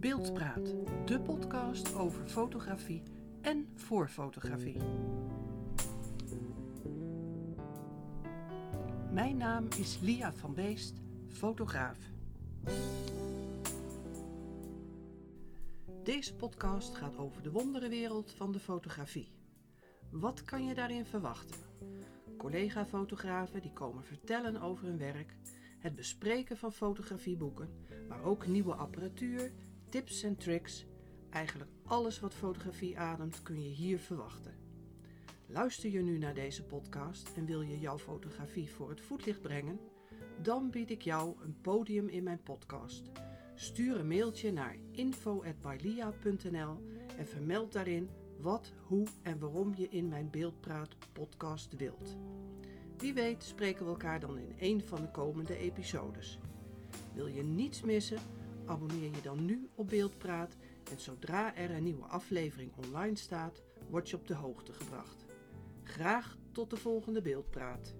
Beeldpraat, de podcast over fotografie en voor fotografie. Mijn naam is Lia van Beest, fotograaf. Deze podcast gaat over de wonderenwereld van de fotografie. Wat kan je daarin verwachten? Collega-fotografen die komen vertellen over hun werk, het bespreken van fotografieboeken, maar ook nieuwe apparatuur, tips en tricks. Eigenlijk alles wat fotografie ademt kun je hier verwachten. Luister je nu naar deze podcast en wil je jouw fotografie voor het voetlicht brengen? Dan bied ik jou een podium in mijn podcast. Stuur een mailtje naar info@bailia.nl en vermeld daarin wat, hoe en waarom je in mijn Beeldpraat podcast wilt. Wie weet spreken we elkaar dan in een van de komende episodes. Wil je niets missen? Abonneer je dan nu op Beeldpraat en zodra er een nieuwe aflevering online staat, word je op de hoogte gebracht. Graag tot de volgende Beeldpraat.